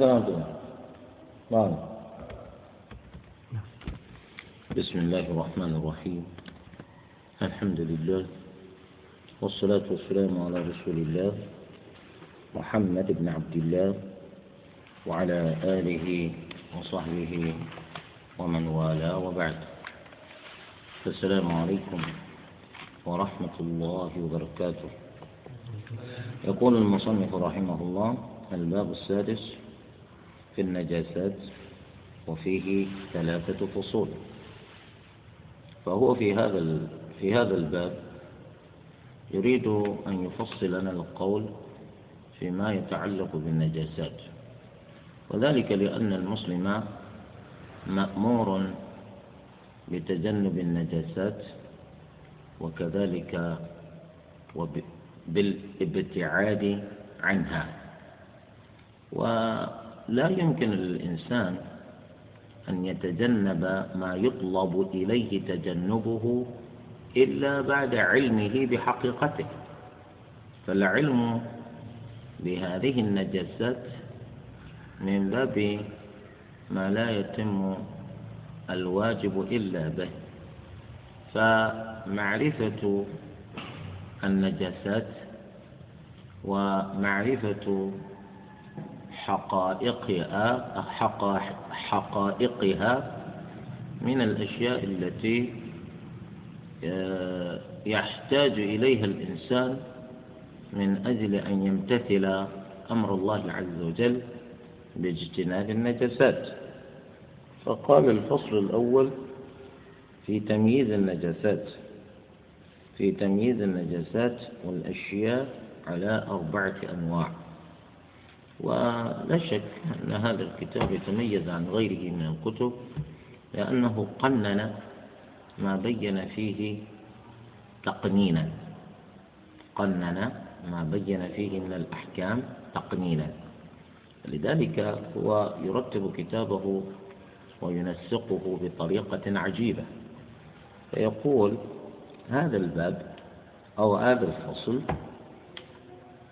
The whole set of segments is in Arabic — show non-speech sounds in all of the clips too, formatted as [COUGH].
بسم الله الرحمن الرحيم. الحمد لله والصلاة والسلام على رسول الله محمد بن عبد الله وعلى آله وصحبه ومن والاه وبعد. السلام عليكم ورحمة الله وبركاته. يقول المصنف رحمه الله الباب السادس في النجاسات وفيه ثلاثة فصول. فهو في هذا في هذا الباب يريد أن يفصل لنا القول فيما يتعلق بالنجاسات. وذلك لأن المسلم مأمور بتجنب النجاسات وكذلك بالابتعاد عنها. ولا يمكن للإنسان أن يتجنب ما يطلب إليه تجنبه إلا بعد علمه بحقيقته. فالعلم بهذه النجاسات من باب ما لا يتم الواجب إلا به. فمعرفة النجاسات ومعرفة حقائقها حقائقها من الأشياء التي آه، يحتاج إليها الإنسان من أجل أن يمتثل أمر الله عز وجل باجتناب النجاسات. فقال الفصل الأول في تمييز النجاسات في تمييز النجاسات والأشياء على أربعة أنواع. ولا شك أن هذا الكتاب يتميز عن غيره من الكتب لأنه قنن ما بين فيه تقنينا. قنن ما بين فيه من الأحكام تقنينا. لذلك هو يرتب كتابه وينسقه بطريقة عجيبة. فيقول هذا الباب أو هذا الفصل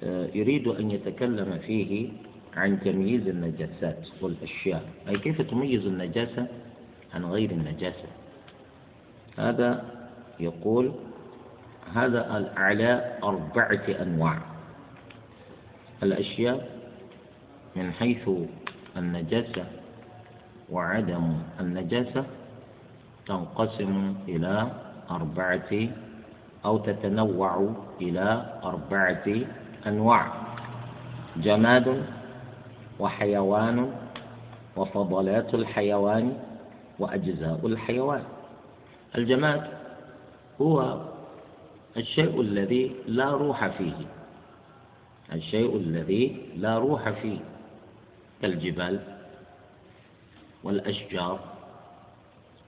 آه، يريد أن يتكلم فيه عن تمييز النجاسات والأشياء. أي كيف تميز النجاسة عن غير النجاسة؟ هذا يقول هذا على أربعة أنواع. الأشياء من حيث النجاسة وعدم النجاسة تنقسم إلى أربعة أو تتنوع إلى أربعة أنواع. جماد وحيوان وفضلات الحيوان وأجزاء الحيوان. الجماد هو الشيء الذي لا روح فيه. الشيء الذي لا روح فيه. كالجبال والأشجار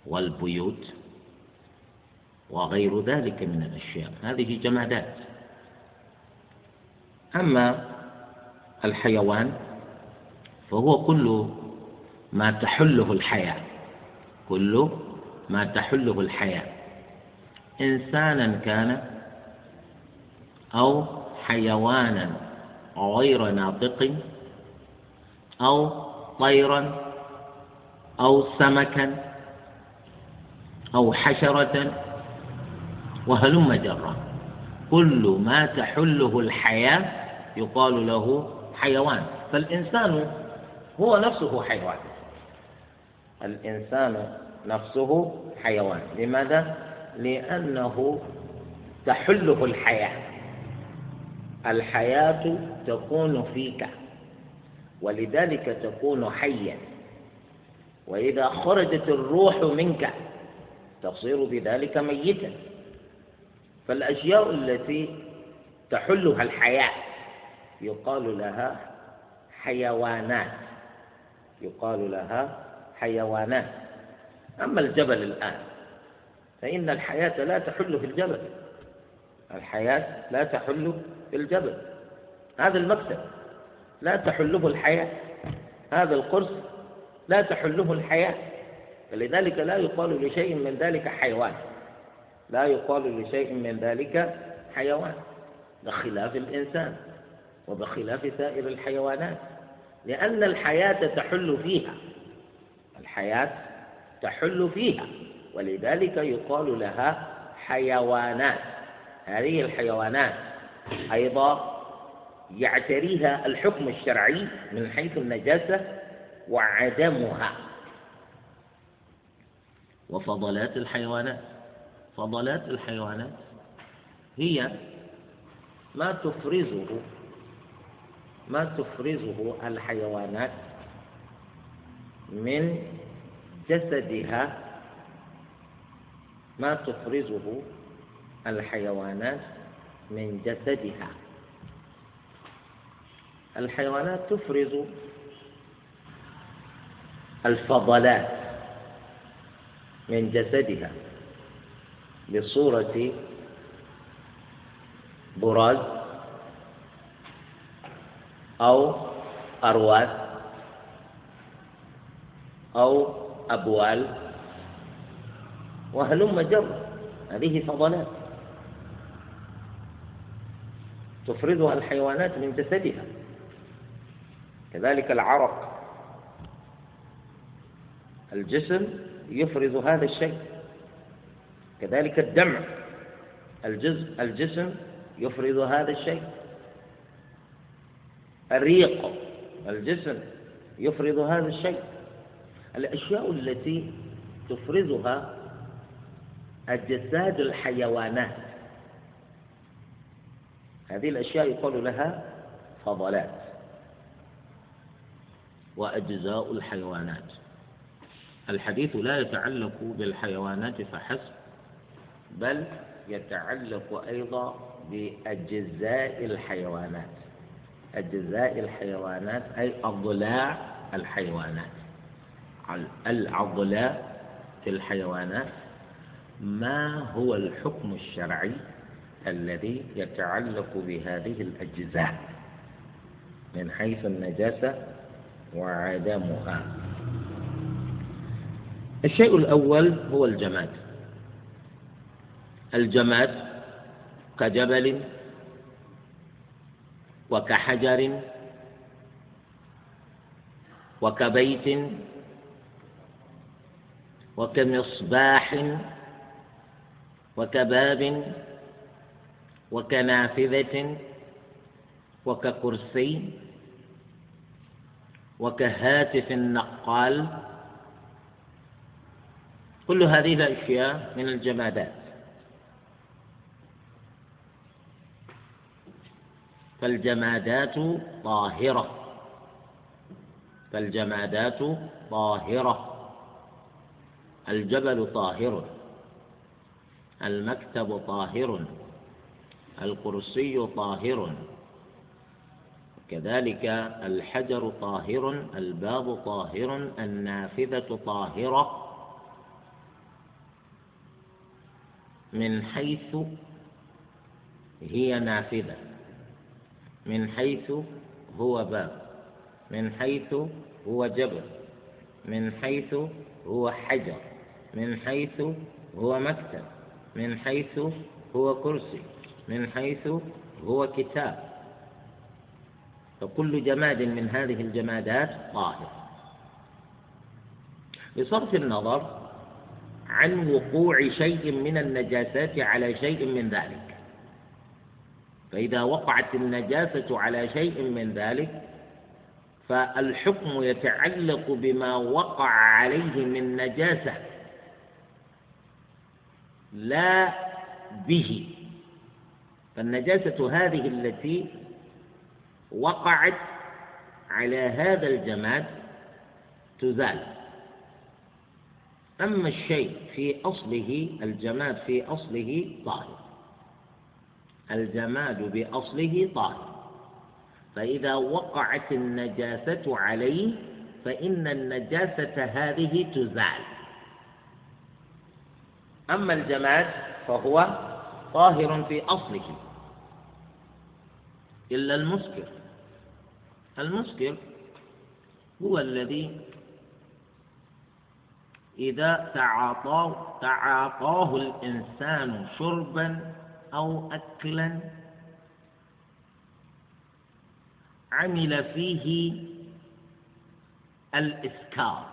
والبيوت وغير ذلك من الأشياء. هذه جمادات. أما الحيوان فهو كل ما تحله الحياة كل ما تحله الحياة. إنسانا كان أو حيوانا غير ناطق أو طيرا أو سمكا أو حشرة وهلم جرا. كل ما تحله الحياة يقال له حيوان. فالإنسان هو نفسه حيوان. الإنسان نفسه حيوان. لماذا؟ لأنه تحله الحياة. الحياة تكون فيك ولذلك تكون حيا. وإذا خرجت الروح منك تصير بذلك ميتا. فالأشياء التي تحلها الحياة يقال لها حيوانات. يقال لها حيوانات. أما الجبل الآن فإن الحياة لا تحل في الجبل. الحياة لا تحل في الجبل. هذا المكتب لا تحله الحياة. هذا القرص لا تحله الحياة. فلذلك لا يقال لشيء من ذلك حيوان. لا يقال لشيء من ذلك حيوان. بخلاف الإنسان وبخلاف سائر الحيوانات. لأن الحياة تحل فيها. الحياة تحل فيها. ولذلك يقال لها حيوانات. هذه الحيوانات أيضا يعتريها الحكم الشرعي من حيث النجاسة وعدمها. وفضلات الحيوانات. فضلات الحيوانات هي ما تفرزه ما تفرزه الحيوانات من جسدها؟ ما تفرزه الحيوانات من جسدها؟ الحيوانات تفرز الفضلات من جسدها بصورة براز أو أرواث أو أبوال. وهلم جر. هذه فضلات تفرزها الحيوانات من جسدها. كذلك العرق. الجسم يفرز هذا الشيء. كذلك الدمع. الجزء الجسم يفرز هذا الشيء. الريق الجسم يفرز هذا الشيء. الأشياء التي تفرزها أجساد الحيوانات. هذه الأشياء يقال لها فضلات وأجزاء الحيوانات. الحديث لا يتعلق بالحيوانات فحسب بل يتعلق أيضا بأجزاء الحيوانات. أجزاء الحيوانات أي أضلاع الحيوانات. العضلاء في الحيوانات ما هو الحكم الشرعي الذي يتعلق بهذه الأجزاء؟ من حيث النجاسة وعدمها. الشيء الأول هو الجماد. الجماد كجبل وكحجر وكبيت وكمصباح وكباب وكنافذة وككرسي وكهاتف النقال كل هذه الأشياء من الجمادات. فالجمادات طاهرة. فالجمادات طاهرة. الجبل طاهر. المكتب طاهر. الكرسي طاهر. كذلك الحجر طاهر. الباب طاهر. النافذة طاهرة. من حيث هي نافذة. من حيث هو باب من حيث هو جبل من حيث هو حجر. من حيث هو مكتب. من حيث هو كرسي. من حيث هو كتاب. فكل جماد من هذه الجمادات طاهر. بصرف النظر عن وقوع شيء من النجاسات على شيء من ذلك. فإذا وقعت النجاسة على شيء من ذلك فالحكم يتعلق بما وقع عليه من نجاسة لا به. فالنجاسة هذه التي وقعت على هذا الجماد تزال. أما الشيء في أصله الجماد في أصله طاهر الجماد بأصله طاهر فإذا وقعت النجاسة عليه فإن النجاسة هذه تزال. أما الجماد فهو طاهر في أصله. إلا المسكر. المسكر هو الذي إذا تعاطاه تعاطاه الإنسان شربا أو أكلا عمل فيه الإسكار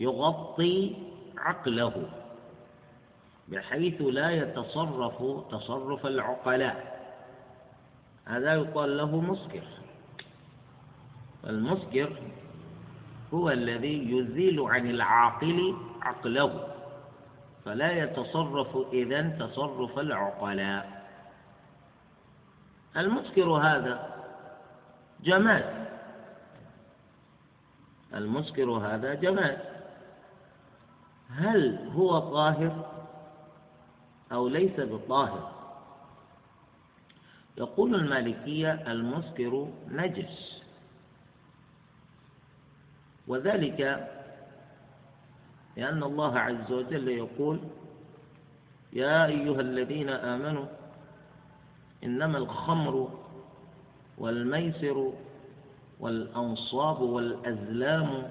يغطي عقله بحيث لا يتصرف تصرف العقلاء. هذا يقال له مسكر. المسكر هو الذي يزيل عن العاقل عقله. فلا يتصرف إذا تصرف العقلاء. المسكر هذا جماد. المسكر هذا جماد. هل هو طاهر أو ليس بطاهر؟ يقول المالكية المسكر نجس. وذلك لأن الله عز وجل يقول يا أيها الذين آمنوا إنما الخمر والميسر والأنصاب والأزلام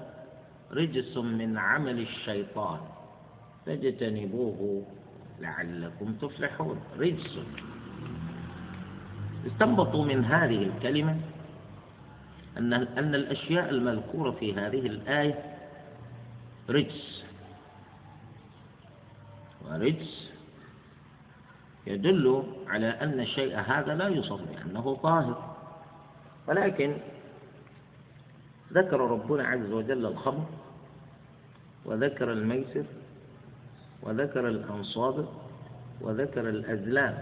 رجس من عمل الشيطان فاجتنبوه لعلكم تفلحون. رجس. استنبطوا من هذه الكلمة أن أن الأشياء المذكورة في هذه الآية رجس. ورجس يدل على أن الشيء هذا لا يصف بأنه طاهر. ولكن ذكر ربنا عز وجل الخمر وذكر الميسر وذكر الأنصاب وذكر الأزلام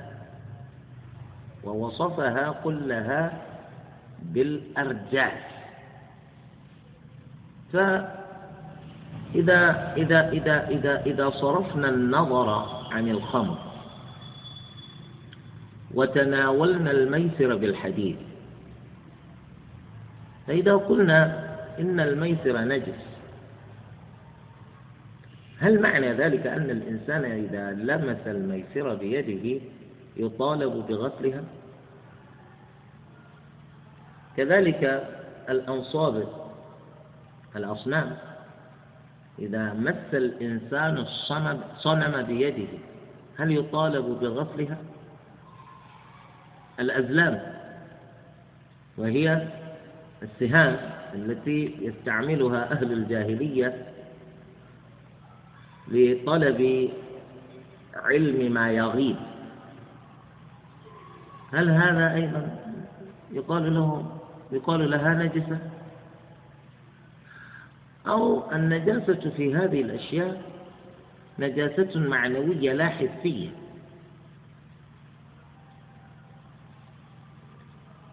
ووصفها كلها بالأرجاس فإذا إذا إذا إذا إذا صرفنا النظر عن الخمر وتناولنا الميسر بالحديث. فإذا قلنا إن الميسر نجس هل معنى ذلك أن الإنسان إذا لمس الميسرة بيده يطالب بغسلها؟ كذلك الأنصاب الأصنام إذا مس الإنسان الصنم صنم بيده هل يطالب بغسلها؟ الأزلام. وهي السهام التي يستعملها أهل الجاهلية لطلب علم ما يغيب. هل هذا أيضا يقال له يقال لها نجسة؟ أو النجاسة في هذه الأشياء نجاسة معنوية لا حسية.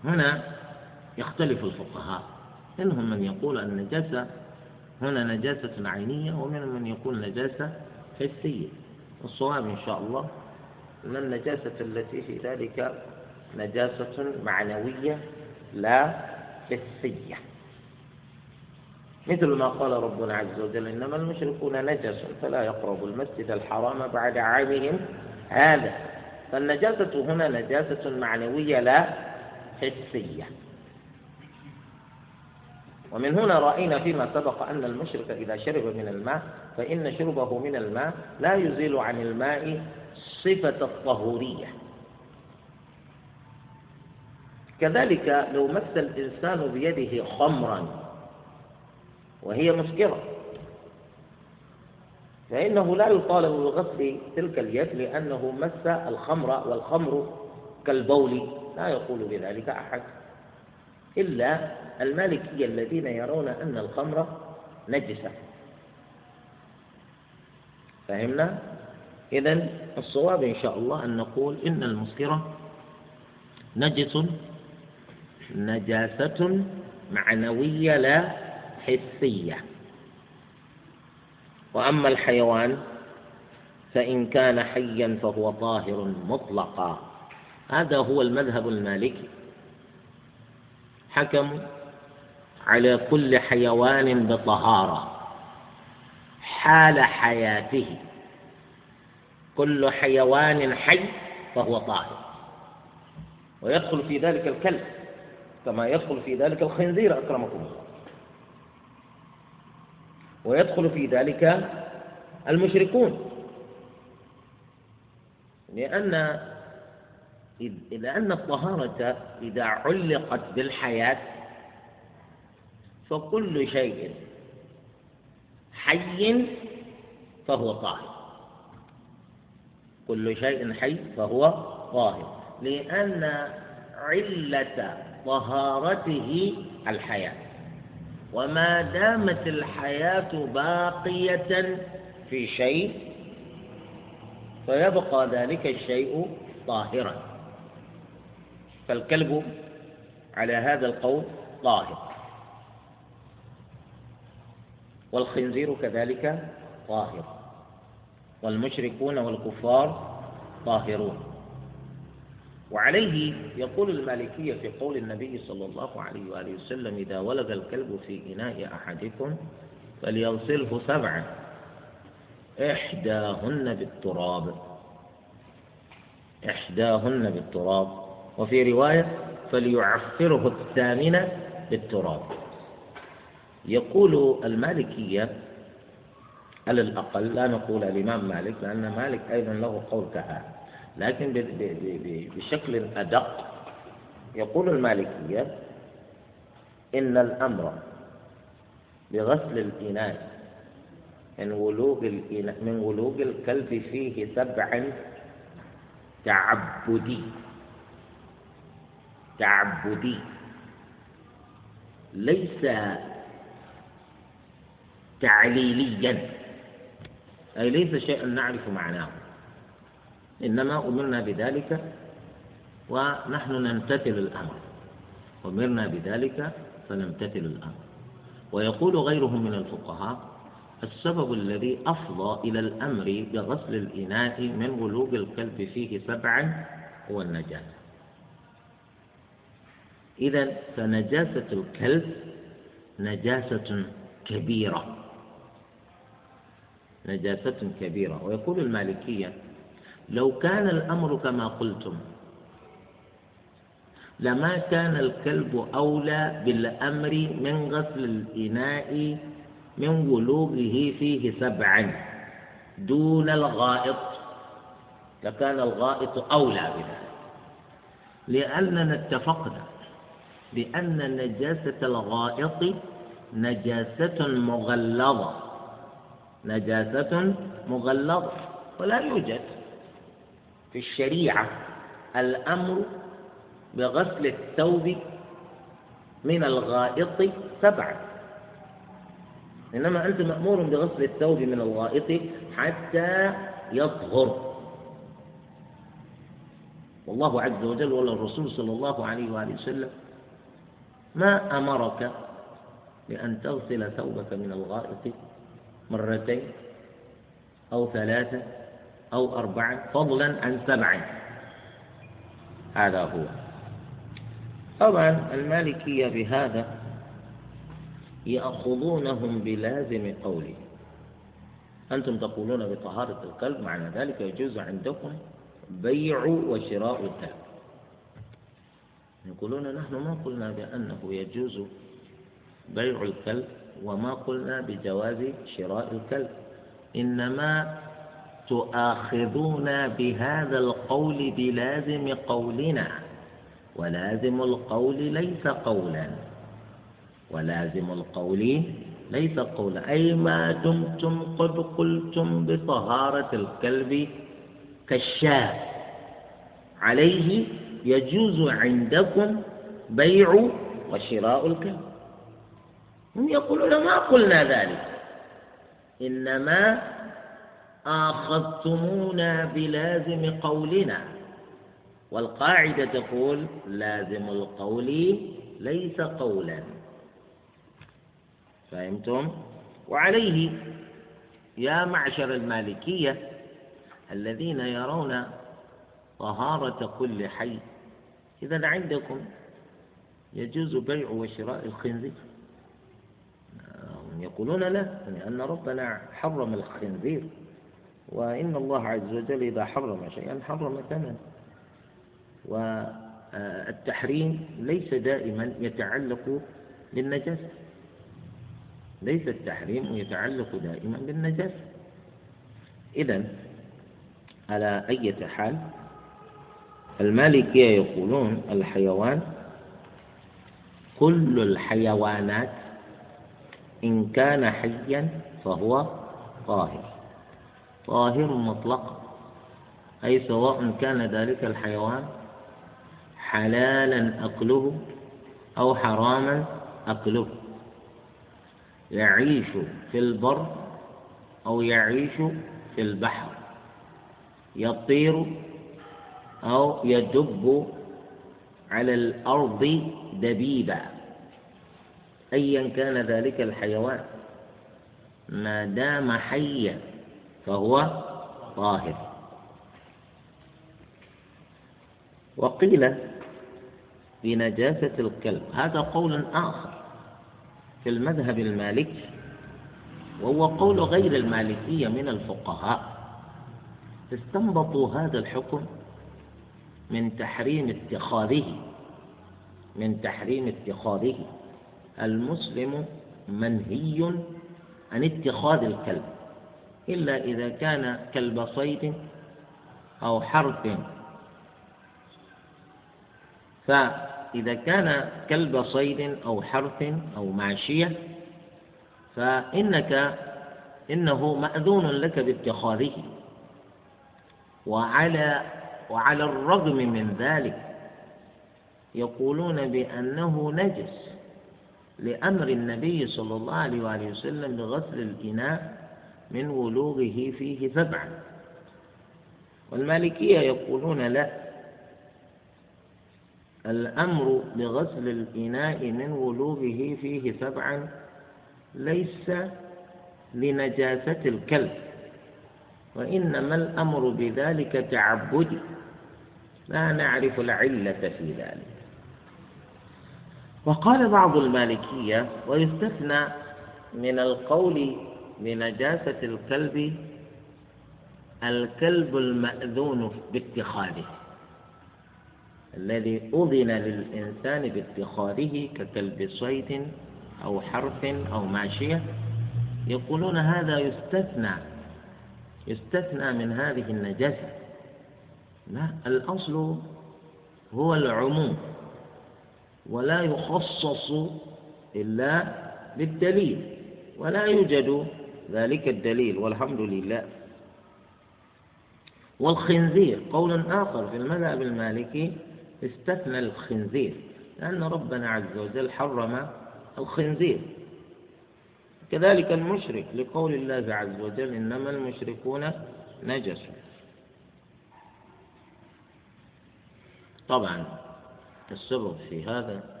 هنا يختلف الفقهاء. منهم من يقول النجاسة هنا نجاسة عينية ومنهم من يقول نجاسة حسية. الصواب إن شاء الله أن النجاسة التي في ذلك نجاسة معنوية لا حسية. مثل ما قال ربنا عز وجل إنما المشركون نجس فلا يقربوا المسجد الحرام بعد عامهم هذا. فالنجاسة هنا نجاسة معنوية لا حسية. ومن هنا رأينا فيما سبق أن المشرك إذا شرب من الماء فإن شربه من الماء لا يزيل عن الماء صفة الطهورية. كذلك لو مس الإنسان بيده خمرا وهي مسكرة. فإنه لا يطالب بغسل تلك اليد لأنه مس الخمر والخمر كالبول. لا يقول بذلك أحد. إلا المالكية الذين يرون أن الخمر نجسة. فهمنا؟ إذا الصواب إن شاء الله أن نقول إن المسكرة نجس نجاسة معنوية لا حسية. وأما الحيوان فإن كان حيا فهو طاهر مطلقا. هذا هو المذهب المالكي. حكموا على كل حيوان بطهارة. حال حياته. كل حيوان حي فهو طاهر. ويدخل في ذلك الكلب كما يدخل في ذلك الخنزير أكرمكم الله. ويدخل في ذلك المشركون. لأن لأن الطهارة إذا علقت بالحياة فكل شيء حي فهو طاهر. كل شيء حي فهو طاهر. لأن علة طهارته الحياة. وما دامت الحياة باقية في شيء فيبقى ذلك الشيء طاهرا. فالكلب على هذا القول طاهر. والخنزير كذلك طاهر. والمشركون والكفار طاهرون. وعليه يقول المالكية في قول النبي صلى الله عليه وآله وسلم إذا ولد الكلب في إناء أحدكم فليغسله سبعا. إحداهن بالتراب. إحداهن بالتراب. وفي رواية فليعفره الثامنة بالتراب. يقول المالكية على الأقل لا نقول الإمام مالك لأن مالك أيضا له قول كهذا. لكن بشكل أدق يقول المالكية إن الأمر بغسل الإناء من ولوغ من ولوغ الكلب فيه سبعا تعبدي. تعبدي. ليس تعليليا. أي ليس شيئا نعرف معناه. إنما أمرنا بذلك ونحن نمتثل الأمر. أمرنا بذلك فنمتثل الأمر. ويقول غيرهم من الفقهاء السبب الذي أفضى إلى الأمر بغسل الإناء من ولوغ الكلب فيه سبعا هو النجاسة. إذا فنجاسة الكلب نجاسة كبيرة. نجاسة كبيرة. ويقول المالكية لو كان الأمر كما قلتم لما كان الكلب أولى بالأمر من غسل الإناء من ولوغه فيه سبعا دون الغائط لكان الغائط أولى بذلك. لأننا اتفقنا بأن نجاسة الغائط نجاسة مغلظة نجاسة مغلظة ولا يوجد. في الشريعة الأمر بغسل الثوب من الغائط سبعة إنما أنت مأمور بغسل الثوب من الغائط حتى يطهر. والله عز وجل ولا الرسول صلى الله عليه وآله وسلم ما أمرك بأن تغسل ثوبك من الغائط مرتين أو ثلاثة أو أربعة فضلا عن سبع هذا هو. طبعا المالكية بهذا يأخذونهم بلازم قوله. أنتم تقولون بطهارة الكلب معنى ذلك يجوز عندكم بيع وشراء الكلب يقولون نحن ما قلنا بأنه يجوز بيع الكلب وما قلنا بجواز شراء الكلب إنما تؤاخذون بهذا القول بلازم قولنا ولازم القول ليس قولا. ولازم القول ليس قولا. أي ما دمتم قد قلتم بطهارة الكلب كالشاة عليه يجوز عندكم بيع وشراء الكلب. هم يقولون ما قلنا ذلك. إنما آخذتمونا بلازم قولنا. والقاعدة تقول لازم القول ليس قولا. فهمتم؟ وعليه يا معشر المالكية الذين يرون طهارة كل حي. إذا عندكم يجوز بيع وشراء الخنزير. يقولون لا لأن ربنا حرم الخنزير. وإن الله عز وجل إذا حرم شيئا حرم ثمن والتحريم ليس دائما يتعلق بالنجاسة. ليس التحريم يتعلق دائما بالنجاسة. إذا على أي حال المالكية يقولون الحيوان كل الحيوانات إن كان حيا فهو طاهر. طاهر مطلق أي سواء كان ذلك الحيوان حلالا أكله أو حراما أكله. يعيش في البر أو يعيش في البحر. يطير أو يدب على الأرض دبيبا. أيا كان ذلك الحيوان. ما دام حيا فهو طاهر. وقيل بنجاسة الكلب هذا قول آخر في المذهب المالكي وهو قول غير المالكية من الفقهاء. استنبطوا هذا الحكم من تحريم اتخاذه من تحريم اتخاذه. المسلم منهي عن اتخاذ الكلب. إلا إذا كان كلب صيد أو حرث فإذا كان كلب صيد أو حرث أو ماشية فإنك إنه مأذون لك باتخاذه. وعلى وعلى الرغم من ذلك يقولون بأنه نجس لأمر النبي صلى الله عليه وآله وسلم بغسل الإناء من ولوغه فيه سبعا. والمالكية يقولون لا. الأمر بغسل الإناء من ولوغه فيه سبعا ليس لنجاسة الكلب وإنما الأمر بذلك تعبدي لا نعرف العلة في ذلك. وقال بعض المالكية ويستثنى من القول بنجاسة الكلب الكلب المأذون باتخاذه. الذي أذن للإنسان باتخاذه ككلب صيد أو حرف أو ماشية. يقولون هذا يستثنى يستثنى من هذه النجاسة. لا الأصل هو العموم ولا يخصص إلا بالدليل ولا يوجد ذلك الدليل والحمد لله. والخنزير قول آخر في المذهب المالكي استثنى الخنزير لأن ربنا عز وجل حرم الخنزير. كذلك المشرك لقول الله عز وجل إنما المشركون نجس. طبعا السبب في هذا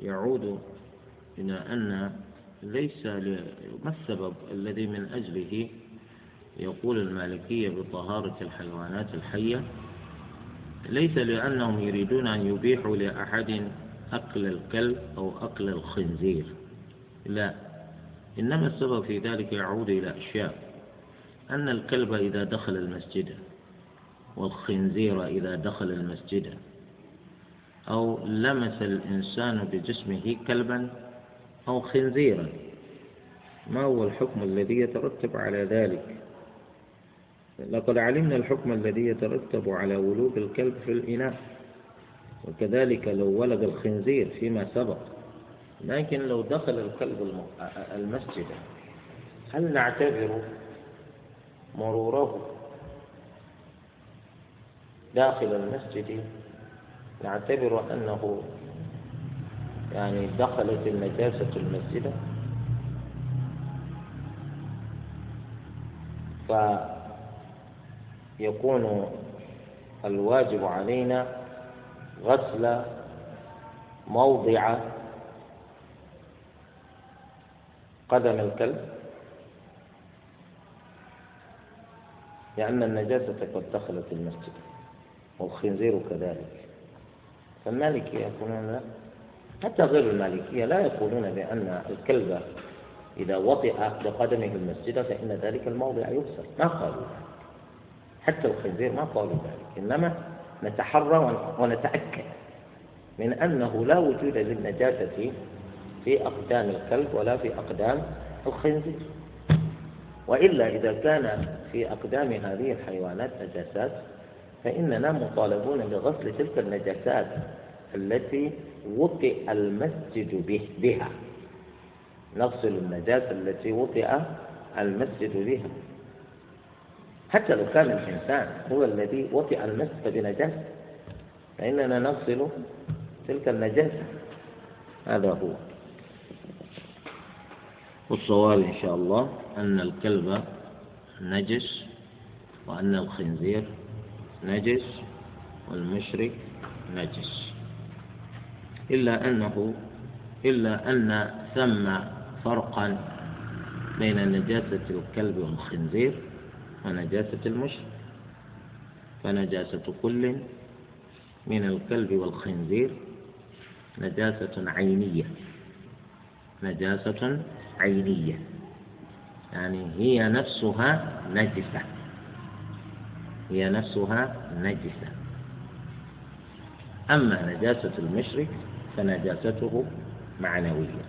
يعود إلى أن ليس ما السبب الذي من أجله يقول المالكية بطهارة الحيوانات الحية؟ ليس لأنهم يريدون أن يبيحوا لأحد أكل الكلب أو أكل الخنزير. لا. إنما السبب في ذلك يعود إلى أشياء. أن الكلب إذا دخل المسجد والخنزير إذا دخل المسجد أو لمس الإنسان بجسمه كلبا أو خنزيرا. ما هو الحكم الذي يترتب على ذلك؟ لقد علمنا الحكم الذي يترتب على ولوغ الكلب في الإناء وكذلك لو ولد الخنزير فيما سبق. لكن لو دخل الكلب المسجد هل نعتبر مروره داخل المسجد؟ نعتبر أنه يعني دخلت النجاسة المسجد فيكون الواجب علينا غسل موضع قدم الكلب. لأن النجاسة قد دخلت المسجد والخنزير كذلك. فالمالكية يقولون حتى غير المالكية لا يقولون بأن الكلب إذا وطئ بقدمه المسجد فإن ذلك الموضع يغسل ما قالوا ذلك. حتى الخنزير ما قالوا ذلك. إنما نتحرى ونتأكد من أنه لا وجود للنجاسة في أقدام الكلب ولا في أقدام الخنزير. وإلا إذا كان في أقدام هذه الحيوانات نجاسات فإننا مطالبون بغسل تلك النجاسات التي وطئ المسجد بها. نغسل النجاسة التي وطئ المسجد بها. حتى لو كان الإنسان هو الذي وطئ المسجد بنجاسة فإننا نغسل تلك النجاسة هذا هو. والصواب إن شاء الله أن الكلب نجس وأن الخنزير نجس والمشرك نجس. إلا أنه إلا أن ثم فرقا بين نجاسة الكلب والخنزير ونجاسة المشرك فنجاسة كل من الكلب والخنزير نجاسة عينية نجاسة عينية يعني هي نفسها نجسة هي نفسها نجسة. أما نجاسة المشرك فنجاسته معنوية.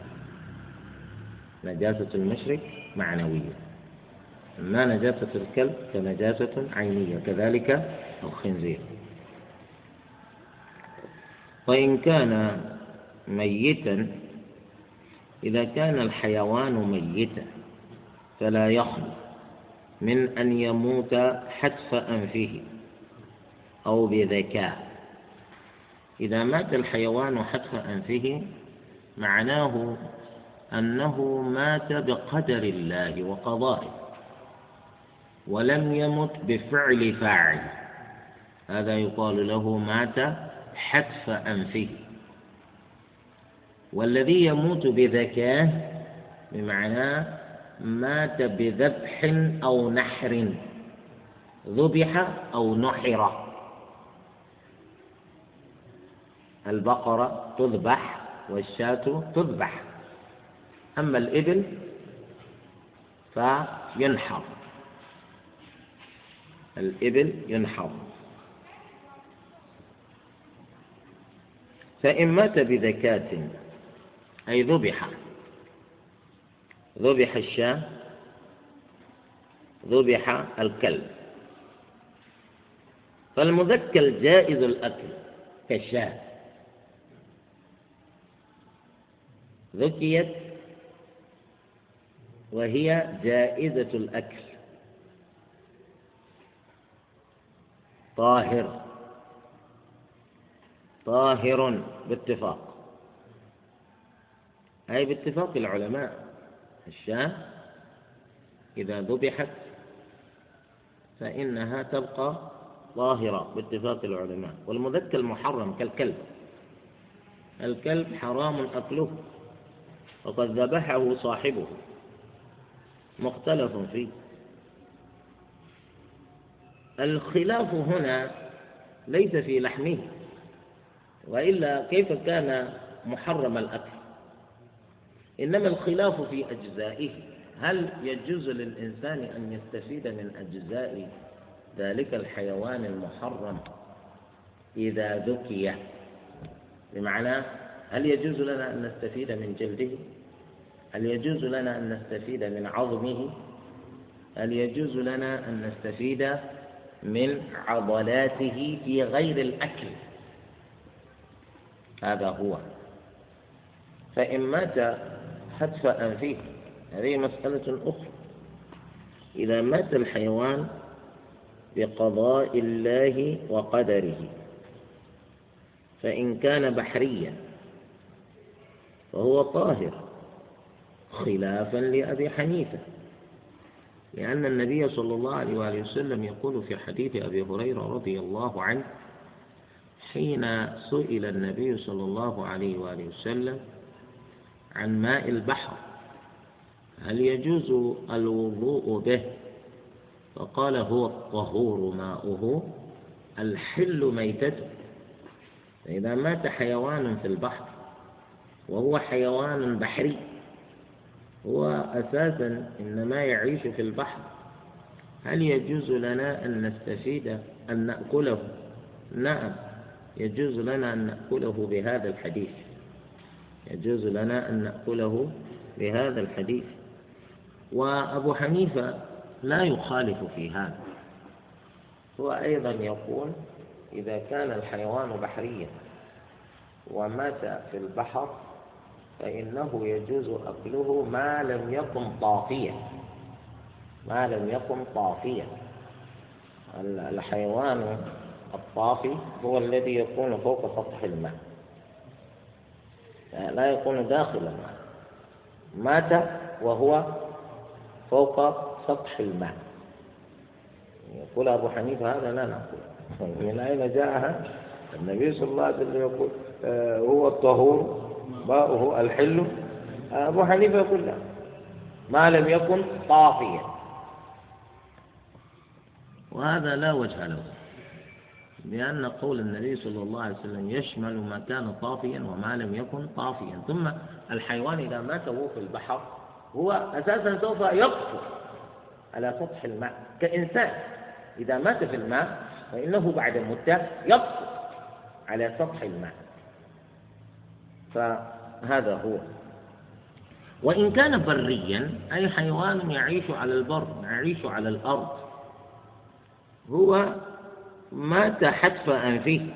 نجاسة المشرك معنوية. أما نجاسة الكلب فنجاسة عينية كذلك الخنزير. وإن كان ميتا إذا كان الحيوان ميتا فلا يخلو من أن يموت حتف أنفه أو بذكاء. إذا مات الحيوان حتف أنفه معناه أنه مات بقدر الله وقضائه ولم يمت بفعل فاعل. هذا يقال له مات حتف أنفه. والذي يموت بذكاء بمعنى مات بذبح أو نحر ذبح أو نحر. البقرة تذبح والشاة تذبح. أما الإبل فينحر. الإبل ينحر. فإن مات بذكاة أي ذبح ذبح الشاة ذبح الكلب. فالمذكى جائز الأكل كالشاة. ذكيت وهي جائزة الأكل. طاهر. طاهر باتفاق. أي باتفاق العلماء. الشاة إذا ذبحت فإنها تبقى طاهرة باتفاق العلماء. والمذكى المحرم كالكلب. الكلب حرام أكله. وقد ذبحه صاحبه. مختلف فيه. الخلاف هنا ليس في لحمه وإلا كيف كان محرم الأكل؟ إنما الخلاف في أجزائه. هل يجوز للإنسان أن يستفيد من أجزاء ذلك الحيوان المحرم إذا ذكي؟ بمعنى هل يجوز لنا أن نستفيد من جلده؟ هل يجوز لنا أن نستفيد من عظمه؟ هل يجوز لنا أن نستفيد من عضلاته في غير الأكل؟ هذا هو. فإن مات حتف أنفه هذه مسألة أخرى. إذا مات الحيوان بقضاء الله وقدره فإن كان بحريا فهو طاهر. خلافا لأبي حنيفة لأن النبي صلى الله عليه وآله وسلم يقول في حديث أبي هريرة رضي الله عنه حين سئل النبي صلى الله عليه وآله وسلم عن ماء البحر هل يجوز الوضوء به؟ فقال هو الطهور ماؤه الحل ميتته. فإذا مات حيوان في البحر وهو حيوان بحري هو أساسا إنما يعيش في البحر. هل يجوز لنا أن نستفيد أن نأكله؟ نعم يجوز لنا أن نأكله بهذا الحديث. يجوز لنا أن نأكله بهذا الحديث. وأبو حنيفة لا يخالف في هذا. هو أيضا يقول إذا كان الحيوان بحريا ومات في البحر فإنه يجوز أكله ما لم يكن طافيا. ما لم يكن طافيا. الحيوان الطافي هو الذي يكون فوق سطح الماء. لا يكون داخل الماء. مات وهو فوق سطح الماء. يقول أبو حنيفة هذا لا نقول. من أين جاء النبي صلى الله عليه وسلم يقول آه، هو الطهور. ماؤه الحل. أبو حنيفة يقول لا. ما لم يكن طافيا. وهذا لا وجه له. لأن قول النبي صلى الله عليه وسلم يشمل ما كان طافيا وما لم يكن طافيا. ثم الحيوان إذا مات وهو في البحر هو أساسا سوف يقفو على سطح الماء. كإنسان إذا مات في الماء فإنه بعد مدة يقفو على سطح الماء. فهذا هو. وإن كان بريا أي حيوان يعيش على البر يعيش على الأرض هو مات حتف أنفه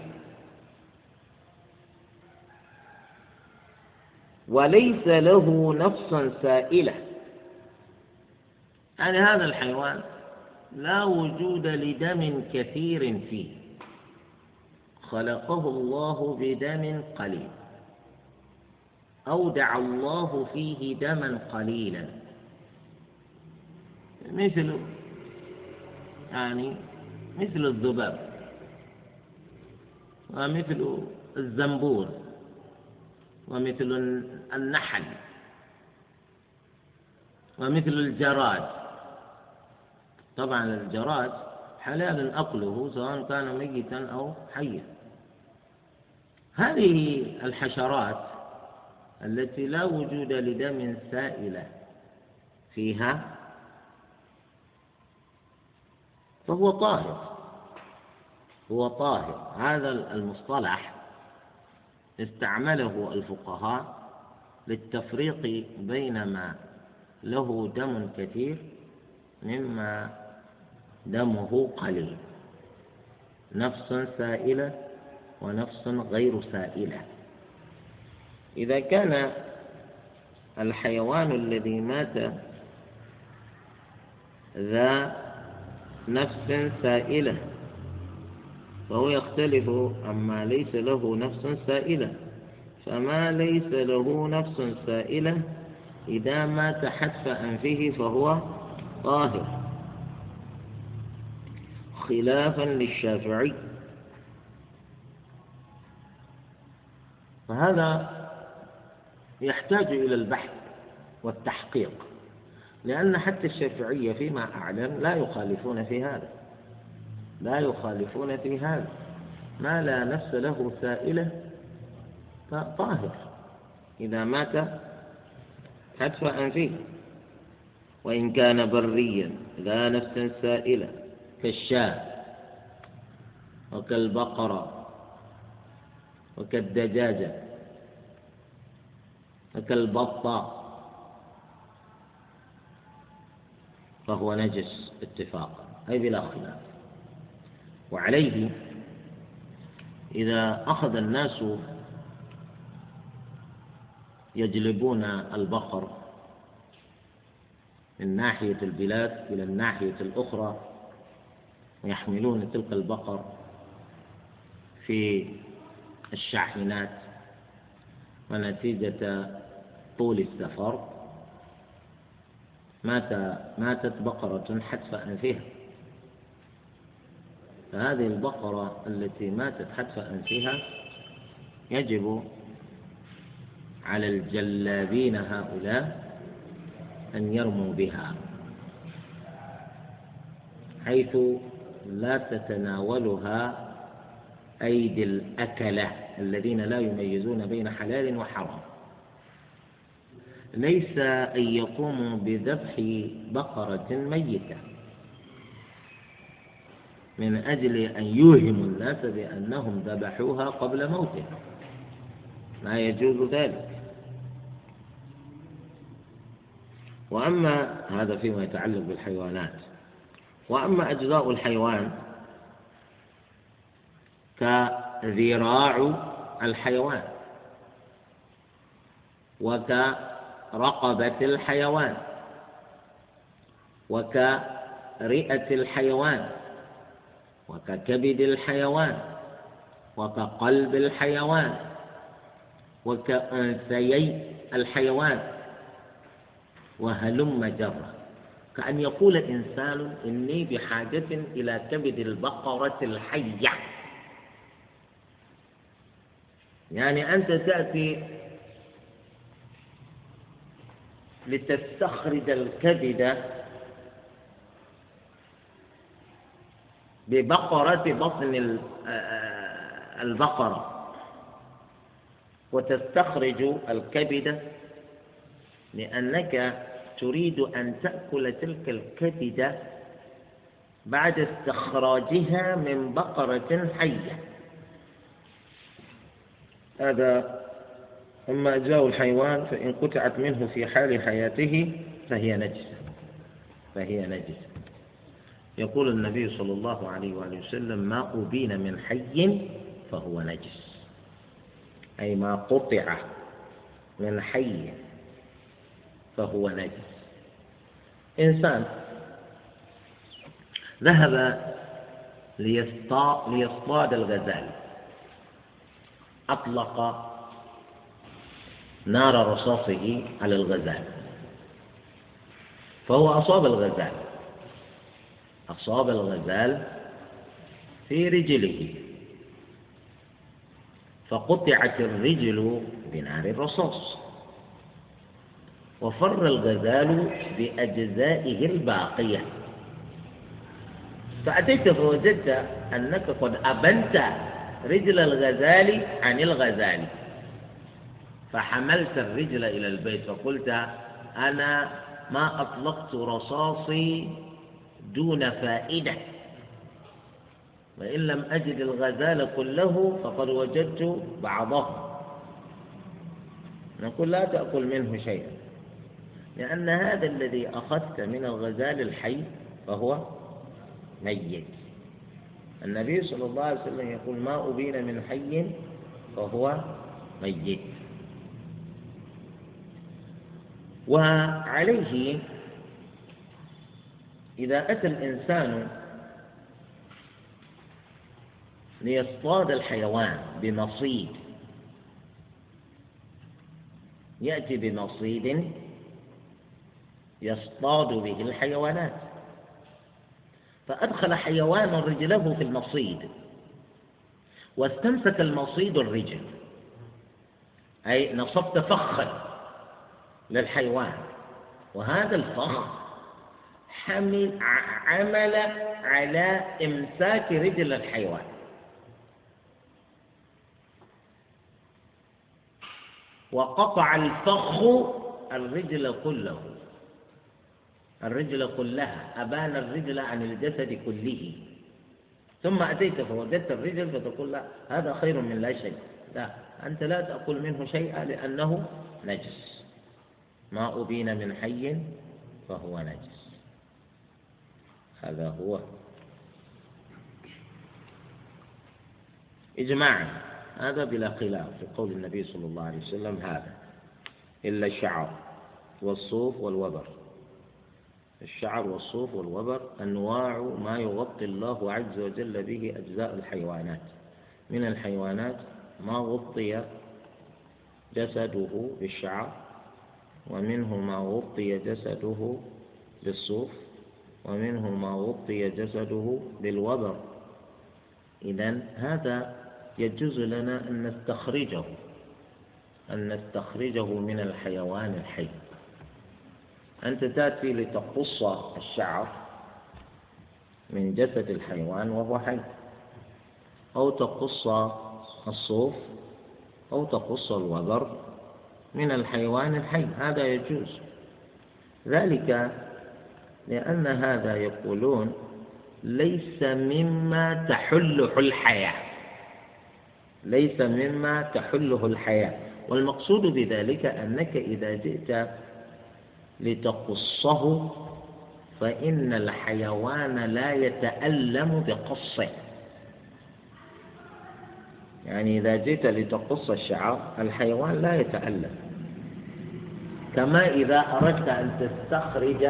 وليس له نفس سائلة. يعني هذا الحيوان لا وجود لدم كثير فيه. خلقه الله بدم قليل. أودع الله فيه دما قليلا. مثل يعني مثل الذباب ومثل الزنبور ومثل النحل ومثل الجراد. طبعا الجراد حلال أكله سواء كان ميتا أو حيا. هذه الحشرات التي لا وجود لدم سائلة فيها فهو طاهر. هو طاهر. هذا المصطلح استعمله الفقهاء للتفريق بين ما له دم كثير مما دمه قليل. نفس سائلة ونفس غير سائلة. إذا كان الحيوان الذي مات ذا نفس سائلة فهو يختلف عما ليس له نفس سائلة. فما ليس له نفس سائلة إذا مات حتف أنفه فهو طاهر. خلافا للشافعي. فهذا يحتاج إلى البحث والتحقيق. لأن حتى الشافعية فيما أعلم لا يخالفون في هذا. لا يخالفون في هذا. ما لا نفس له سائلة فطاهر. إذا مات حتف أنفه وإن كان بريا لا نفس سائلة. كالشاة وكالبقرة وكالدجاجة. وكالبطة فهو نجس اتفاقا. أي بلا خلاف. وعليه إذا أخذ الناس يجلبون البقر من ناحية البلاد إلى الناحية الأخرى ويحملون تلك البقر في الشاحنات ونتيجة طول السفر. مات ماتت بقرة حتف أنفها فهذه البقرة التي ماتت حتف أنفها يجب على الجلابين هؤلاء أن يرموا بها. حيث لا تتناولها أيدي الأكلة. الذين لا يميزون بين حلال وحرام. ليس أن يقوموا بذبح بقرة ميتة. من أجل أن يوهموا الناس بأنهم ذبحوها قبل موتها. ما يجوز ذلك. وأما هذا فيما يتعلق بالحيوانات. وأما أجزاء الحيوان كذراع الحيوان وكرقبة الحيوان وكرئة الحيوان وككبد الحيوان وكقلب الحيوان وكأنثيي الحيوان وهلم جرة كأن يقول إنسان إني بحاجة إلى كبد البقرة الحية يعني أنت تأتي لتستخرج الكبد ببقرة بطن البقرة. وتستخرج الكبد لأنك تريد أن تأكل تلك الكبد بعد استخراجها من بقرة حية. هذا أما أجزاء الحيوان فإن قطعت منه في حال حياته فهي نجسة فهي نجسة يقول النبي صلى الله عليه وآله وسلم ما أبين من حي فهو نجس. أي ما قطع من حي فهو نجس. إنسان ذهب ليصطاد الغزال. أطلق نار رصاصه على الغزال. فهو أصاب الغزال. أصاب الغزال في رجله. فقطعت الرجل بنار الرصاص. وفر الغزال بأجزائه الباقية. فأتيت فوجدت أنك قد أبنت رجل الغزال عن الغزال فحملت الرجل إلى البيت فقلت أنا ما أطلقت رصاصي دون فائدة. وإن لم أجد الغزال كله فقد وجدت بعضه. نقول لا تأكل منه شيئا لأن هذا الذي أخذت من الغزال الحي فهو ميت. النبي صلى الله عليه وسلم يقول ما أبين من حي فهو ميت. وعليه إذا أتى الإنسان ليصطاد الحيوان بمصيد يأتي بمصيد يصطاد به الحيوانات. فأدخل حيوان رجله في المصيد. واستمسك المصيد الرجل. أي نصبت فخا للحيوان. وهذا الفخ حمل عمل على إمساك رجل الحيوان. وقطع الفخ الرجل كله. الرجل كلها أبان الرجل عن الجسد كله. ثم أتيت فوجدت الرجل فتقول لا هذا خير من لا شيء. لا أنت لا تأكل منه شيئا لأنه نجس. ما أبين من حي فهو نجس. هذا هو. إجماعا هذا بلا خلاف في قول النبي صلى الله عليه وسلم هذا. إلا الشعر والصوف والوبر. الشعر والصوف والوبر أنواع ما يغطي الله عز وجل به أجزاء الحيوانات. من الحيوانات ما غطي جسده بالشعر ومنه ما غطي جسده بالصوف ومنه ما غطي جسده بالوبر. إذا هذا يجوز لنا أن نستخرجه أن نستخرجه من الحيوان الحي. أنت تأتي لتقص الشعر من جسد الحيوان وهو حي. أو تقص الصوف أو تقص الوبر من الحيوان الحي. هذا يجوز. ذلك لأن هذا يقولون ليس مما تحله الحياة. ليس مما تحله الحياة. والمقصود بذلك أنك إذا جئت لتقصه فإن الحيوان لا يتألم بقصه. يعني إذا جئت لتقص الشعر الحيوان لا يتألم. كما إذا أردت أن تستخرج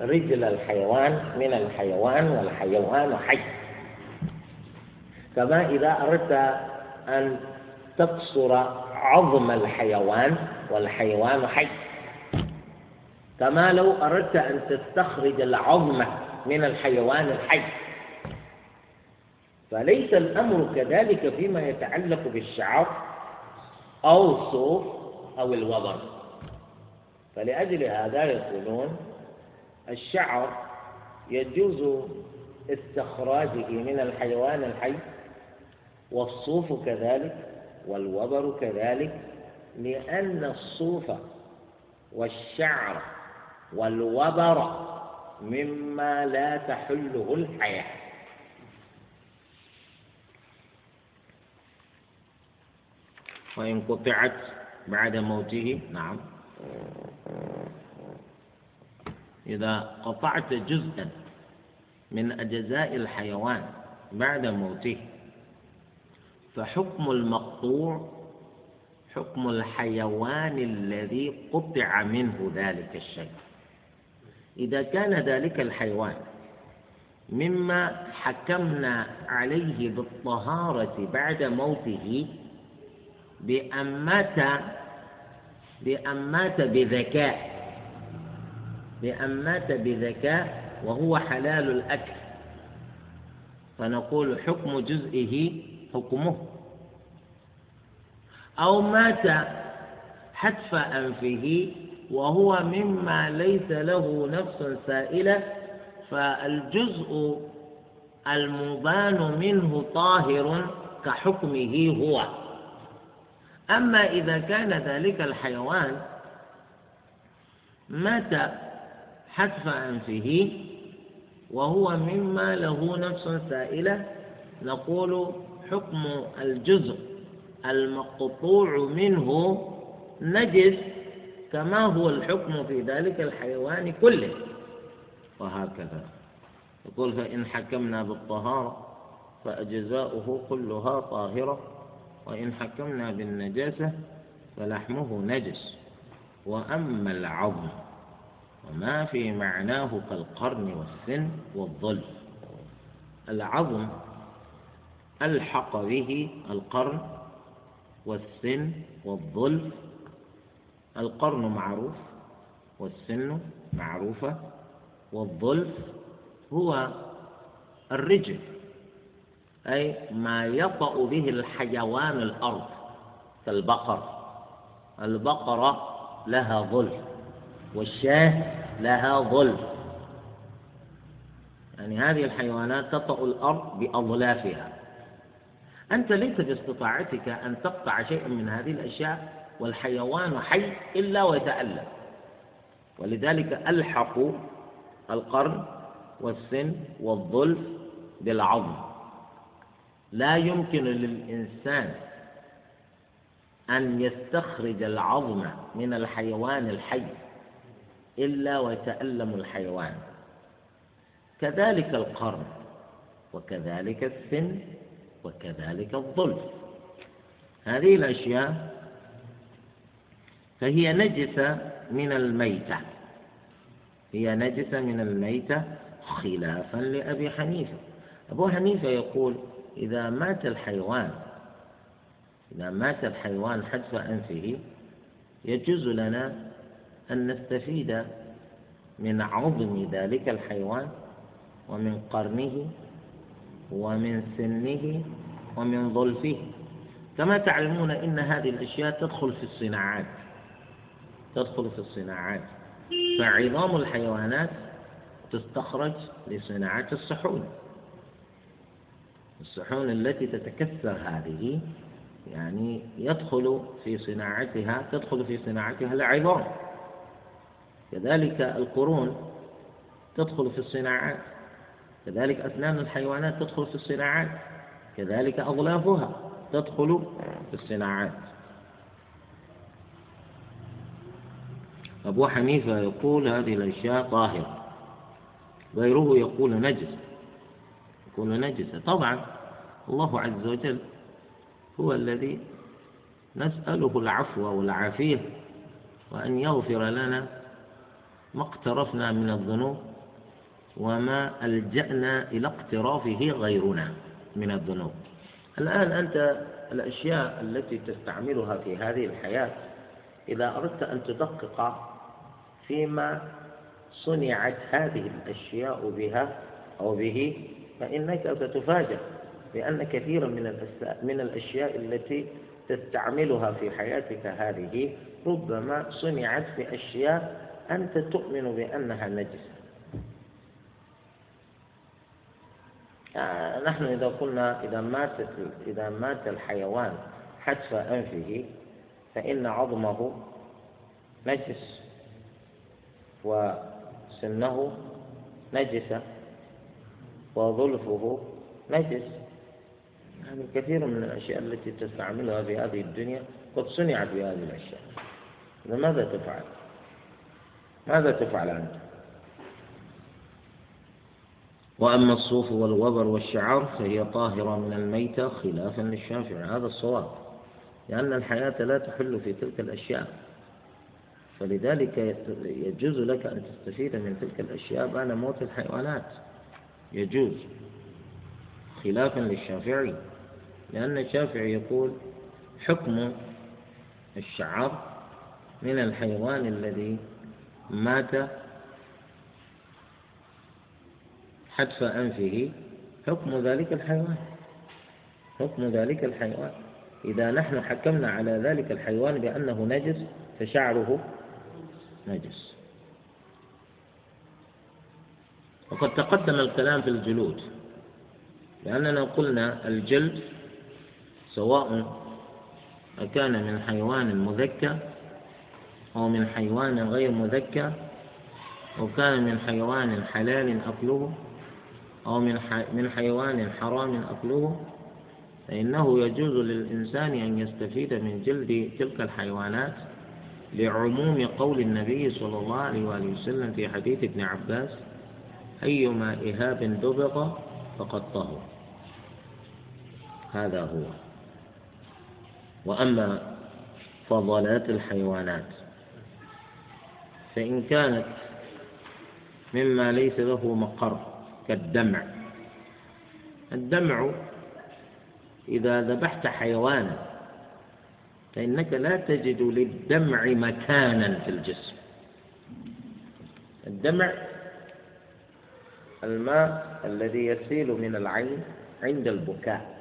رجل الحيوان من الحيوان والحيوان حي. كما إذا أردت أن تكسر عظم الحيوان والحيوان حي. كما لو أردت أن تستخرج العظم من الحيوان الحي. فليس الأمر كذلك فيما يتعلق بالشعر أو الصوف أو الوبر فلأجل هذا يقولون الشعر يجوز استخراجه من الحيوان الحي والصوف كذلك والوبر كذلك لأن الصوف والشعر والوبر مما لا تحله الحياة. وإن قطعت بعد موته نعم. إذا قطعت جزءا من أجزاء الحيوان بعد موته فحكم المقطوع حكم الحيوان الذي قطع منه ذلك الشيء. إذا كان ذلك الحيوان مما حكمنا عليه بالطهارة بعد موته بأن مات بأن مات بذكاء بأن مات بذكاء وهو حلال الأكل. فنقول حكم جزئه حكمه. أو مات حتف أنفه وهو مما ليس له نفس سائلة فالجزء المبان منه طاهر كحكمه هو. أما إذا كان ذلك الحيوان مات حتف أنفه وهو مما له نفس سائلة نقول حكم الجزء المقطوع منه نجس كما هو الحكم في ذلك الحيوان كله. وهكذا. يقول فإن حكمنا بالطهارة فأجزاؤه كلها طاهرة وإن حكمنا بالنجاسة فلحمه نجس. وأما العظم وما في معناه كالقرن والسن والظلف العظم ألحق به القرن والسن والظلف القرن معروف والسن معروفة والظلف هو الرجل أي ما يطأ به الحيوان الأرض كالبقر. البقرة لها ظلف والشاه لها ظلف. يعني هذه الحيوانات تطأ الأرض بأظلافها. أنت ليس باستطاعتك أن تقطع شيئا من هذه الأشياء والحيوان حي إلا ويتألم. ولذلك ألحقوا القرن والسن والظلف بالعظم. لا يمكن للإنسان أن يستخرج العظم من الحيوان الحي إلا ويتألم الحيوان. كذلك القرن وكذلك السن وكذلك الظلف. هذه الأشياء فهي نجسة من الميتة. هي نجسة من الميتة خلافا لأبي حنيفة. أبو حنيفة يقول إذا مات الحيوان إذا مات الحيوان حتف أنفه يجوز لنا أن نستفيد من عظم ذلك الحيوان ومن قرنه ومن سنه ومن ظلفه. كما تعلمون إن هذه الأشياء تدخل في الصناعات. تدخل في الصناعات. فعظام الحيوانات تستخرج لصناعة الصحون. الصحون التي تتكسر هذه يعني يدخل في صناعتها تدخل في صناعتها العظام. كذلك القرون تدخل في الصناعات. كذلك أسنان الحيوانات تدخل في الصناعات. كذلك أظلافها تدخل في الصناعات. أبو حنيفة يقول هذه الأشياء طاهرة. غيره يقول نجس. يقول نجسة طبعا الله عز وجل هو الذي نسأله العفو والعافية وأن يغفر لنا ما اقترفنا من الذنوب وما ألجأنا إلى اقترافه غيرنا من الذنوب. الآن أنت الأشياء التي تستعملها في هذه الحياة إذا أردت أن تدقق فيما صنعت هذه الأشياء بها أو به فإنك ستفاجأ بأن كثيرا من من الأشياء التي تستعملها في حياتك هذه ربما صنعت في أشياء أنت تؤمن بأنها نجسة. آه، نحن إذا قلنا إذا مات إذا مات الحيوان حتف أنفه فإن عظمه نجس وسنه نجسة وظلفه نجس يعني كثير من الأشياء التي تستعملها في هذه الدنيا قد صنعت بهذه الأشياء ماذا تفعل؟ ماذا تفعل أنت؟ وأما الصوف والوبر والشعر فهي طاهرة من الميتة خلافا للشافعي هذا الصواب لأن الحياة لا تحل في تلك الأشياء. فلذلك يجوز لك أن تستفيد من تلك الأشياء بعد موت الحيوانات. يجوز. خلافا للشافعي. لأن الشافعي يقول حكم الشعر من الحيوان الذي مات حتف أنفه. حكم ذلك الحيوان. حكم ذلك الحيوان. إذا نحن حكمنا على ذلك الحيوان بأنه نجس فشعره نجس. وقد تقدم الكلام في الجلود لأننا قلنا الجلد سواء أكان من حيوان مذكى أو من حيوان غير مذكى أو كان من حيوان حلال أكله أو من من حيوان حرام أكله. فإنه يجوز للإنسان أن يستفيد من جلد تلك الحيوانات لعموم قول النبي صلى الله عليه وآله وسلم في حديث ابن عباس أيما إهاب دبغ فقد طهر. هذا هو. وأما فضلات الحيوانات فإن كانت مما ليس له مقر كالدمع. الدمع إذا ذبحت حيوانا فإنك لا تجد للدمع مكانا في الجسم. الدمع الماء الذي يسيل من العين عند البكاء.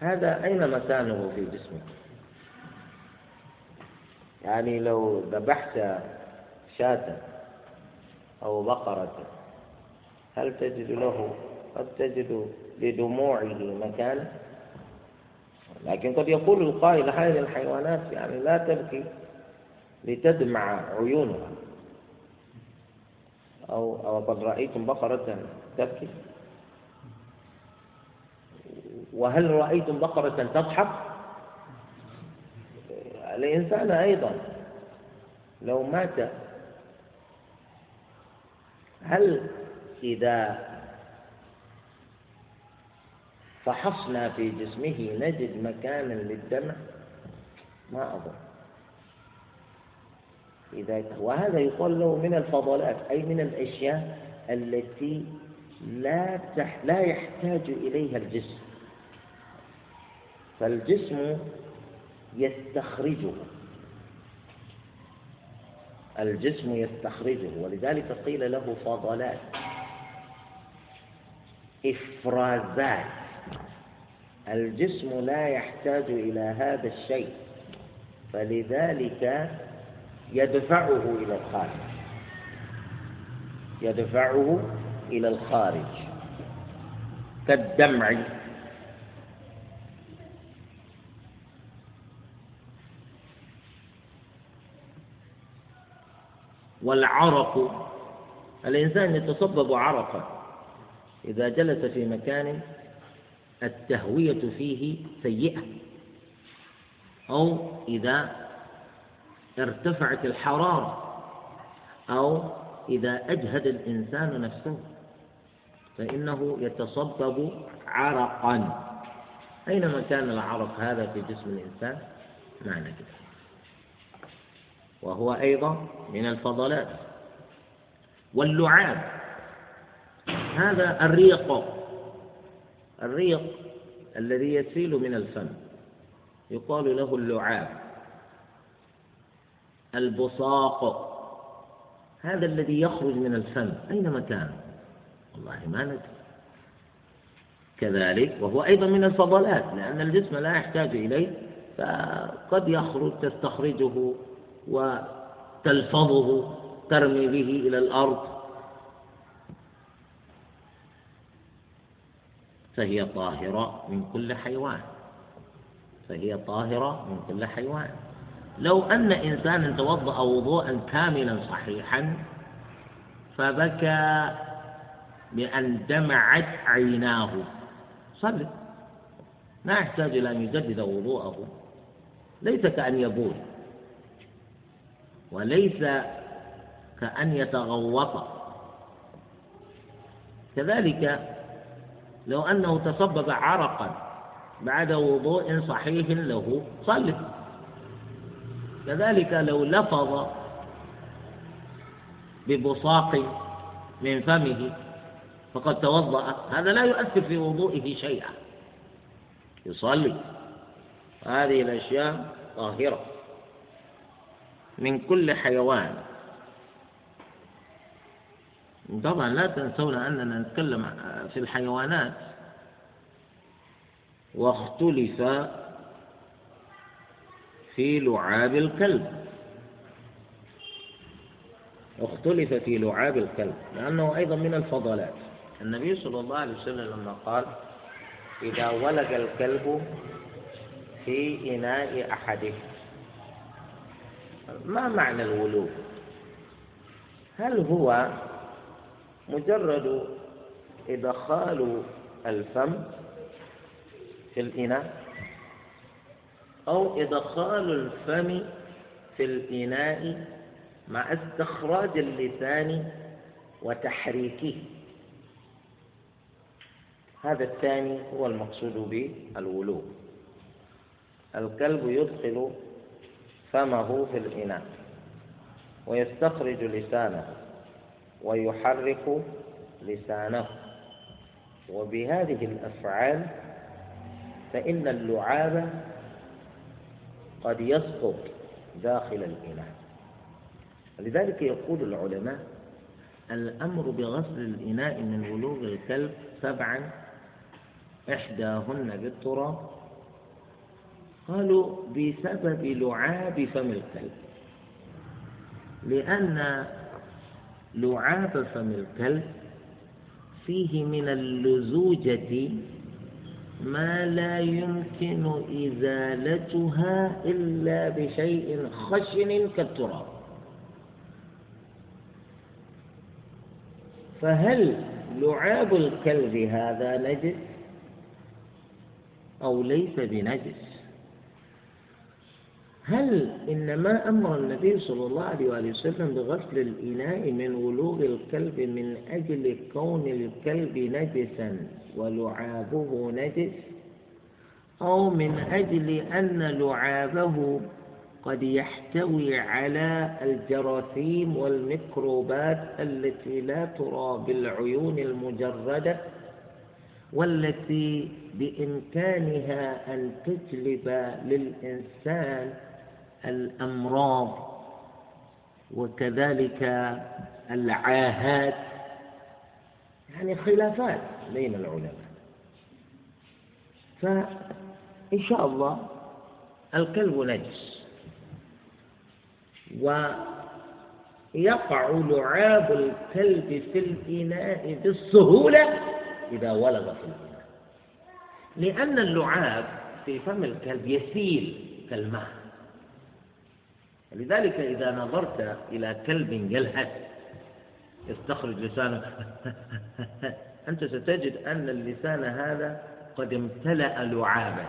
هذا أين مكانه في جسمك؟ يعني لو ذبحت شاة أو بقرة هل تجد له؟ قد تجد لدموعه مكانا لكن قد يقول القائل هذه الحيوانات يعني لا تبكي لتدمع عيونها. أو أو قد رأيتم بقرة تبكي؟ وهل رأيتم بقرة تضحك؟ الإنسان أيضا لو مات هل إذا فحصنا في جسمه نجد مكانا للدمع. ما أظن. إذا وهذا يقال له من الفضلات أي من الأشياء التي لا تح لا يحتاج إليها الجسم. فالجسم يستخرجه. الجسم يستخرجه. ولذلك قيل له فضلات. إفرازات. الجسم لا يحتاج إلى هذا الشيء فلذلك يدفعه إلى الخارج. يدفعه إلى الخارج كالدمع. والعرق الإنسان يتصبب عرقا. إذا جلس في مكان التهوية فيه سيئة. أو إذا ارتفعت الحرارة. أو إذا أجهد الإنسان نفسه. فإنه يتصبب عرقا. أينما كان العرق هذا في جسم الإنسان؟ معنى كده وهو أيضا من الفضلات. واللعاب. هذا الريق. الريق الذي يسيل من الفم يقال له اللعاب البصاق هذا الذي يخرج من الفم. أين مكان والله ما ندري. كذلك وهو أيضا من الفضلات لأن الجسم لا يحتاج إليه فقد يخرج تستخرجه وتلفظه ترمي به إلى الأرض فهي طاهرة من كل حيوان. فهي طاهرة من كل حيوان. لو أن إنسانا توضأ وضوءا كاملا صحيحا فبكى بأن دمعت عيناه. صلي. ما يحتاج إلى أن يجدد وضوءه. ليس كأن يبول. وليس كأن يتغوط. كذلك لو أنه تصبب عرقا بعد وضوء صحيح له صلي. كذلك لو لفظ ببصاق من فمه فقد توضأ هذا لا يؤثر في وضوئه شيئا. يصلي. هذه الأشياء طاهرة من كل حيوان. طبعا لا تنسون أننا نتكلم في الحيوانات. واختلف في لعاب الكلب. اختلف في لعاب الكلب لأنه أيضا من الفضلات. النبي صلى الله عليه وسلم لما قال إذا ولد الكلب في إناء أحدهم ما معنى الولوغ هل هو مجرد إدخال الفم في الإناء أو إدخال الفم في الإناء مع استخراج اللسان وتحريكه. هذا الثاني هو المقصود بالولوغ الكلب يدخل فمه في الإناء ويستخرج لسانه. ويحرك لسانه. وبهذه الأفعال فإن اللعاب قد يسقط داخل الإناء لذلك يقول العلماء الأمر بغسل الإناء من ولوغ الكلب سبعا إحداهن بالتراب. قالوا بسبب لعاب فم الكلب. لأن لعاب فم الكلب فيه من اللزوجة ما لا يمكن إزالتها إلا بشيء خشن كالتراب. فهل لعاب الكلب هذا نجس أو ليس بنجس؟ هل إنما أمر النبي صلى الله عليه وآله وسلم بغسل الإناء من ولوغ الكلب من أجل كون الكلب نجسا ولعابه نجس؟ أو من أجل أن لعابه قد يحتوي على الجراثيم والميكروبات التي لا ترى بالعيون المجردة والتي بإمكانها أن تجلب للإنسان الأمراض وكذلك العاهات. يعني خلافات بين العلماء. فإن شاء الله الكلب نجس. ويقع لعاب الكلب في الإناء بالسهولة إذا ولغ في الإناء. لأن اللعاب في فم الكلب يسيل كالماء لذلك إذا نظرت إلى كلب يلهث يستخرج لسانه. [LAUGHS] أنت ستجد أن اللسان هذا قد امتلأ لعابا.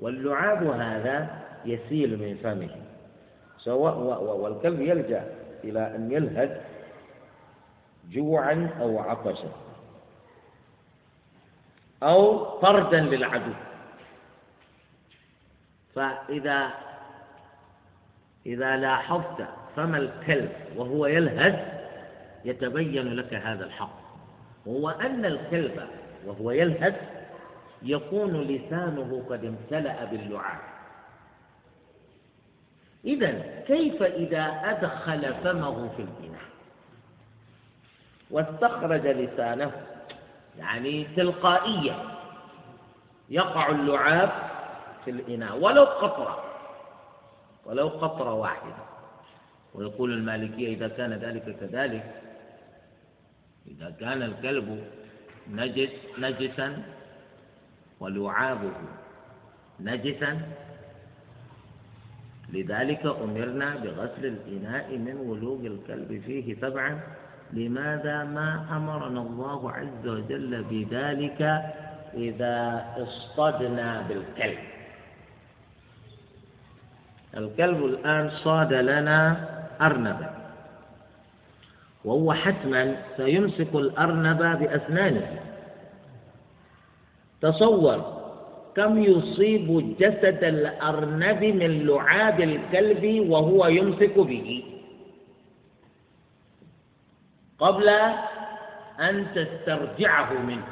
واللعاب هذا يسيل من فمه. سواء والكلب يلجأ إلى أن يلهث جوعا أو عطشا أو طردا للعدو. فإذا إذا لاحظت فم الكلب وهو يلهث يتبين لك هذا الحق. وهو أن الكلب وهو يلهث يكون لسانه قد امتلأ باللعاب. إذا كيف إذا أدخل فمه في الإناء؟ واستخرج لسانه يعني تلقائيا يقع اللعاب في الإناء ولو قطرة. ولو قطرة واحدة. ويقول المالكية إذا كان ذلك كذلك إذا كان الكلب نجس نجسا ولعابه نجسا لذلك أمرنا بغسل الإناء من ولوغ الكلب فيه سبعا. لماذا ما أمرنا الله عز وجل بذلك إذا اصطدنا بالكلب؟ الكلب الآن صاد لنا أرنبا. وهو حتما سيمسك الأرنب بأسنانه. تصور كم يصيب جسد الأرنب من لعاب الكلب وهو يمسك به. قبل أن تسترجعه منه.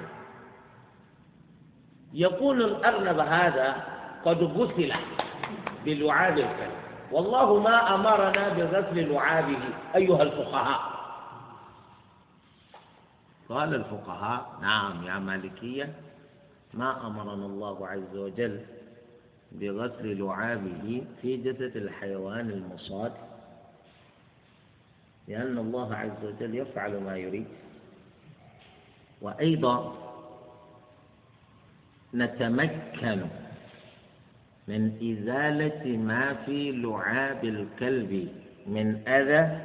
يكون الأرنب هذا قد غسل. بلعاب الكلب. والله ما أمرنا بغسل لعابه أيها الفقهاء. قال الفقهاء نعم يا مالكية ما أمرنا الله عز وجل بغسل لعابه في جسد الحيوان المصاد لأن الله عز وجل يفعل ما يريد. وأيضا نتمكن من إزالة ما في لعاب الكلب من أذى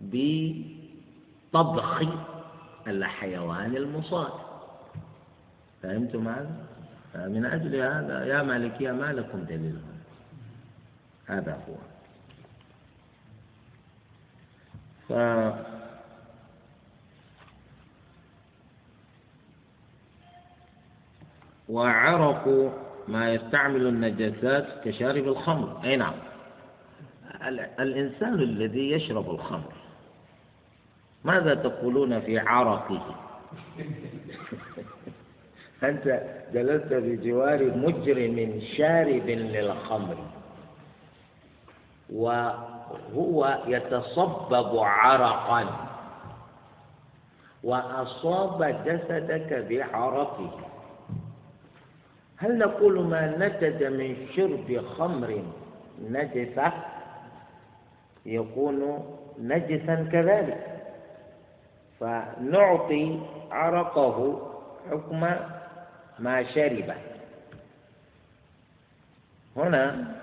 بطبخ الحيوان المصاد. فهمتم هذا؟ فمن أجل هذا يا مالكية ما لكم دليل؟ هذا هو. ف وعرفوا ما يستعمل النجاسات كشارب الخمر. أي نعم. الإنسان الذي يشرب الخمر. ماذا تقولون في عرقه؟ [LAUGHS] أنت جلست بجوار مجرم شارب للخمر. وهو يتصبب عرقا. وأصاب جسدك بعرقه. هل نقول ما نتج من شرب خمر نجسة يكون نجسا كذلك. فنعطي عرقه حكم ما شرب. هنا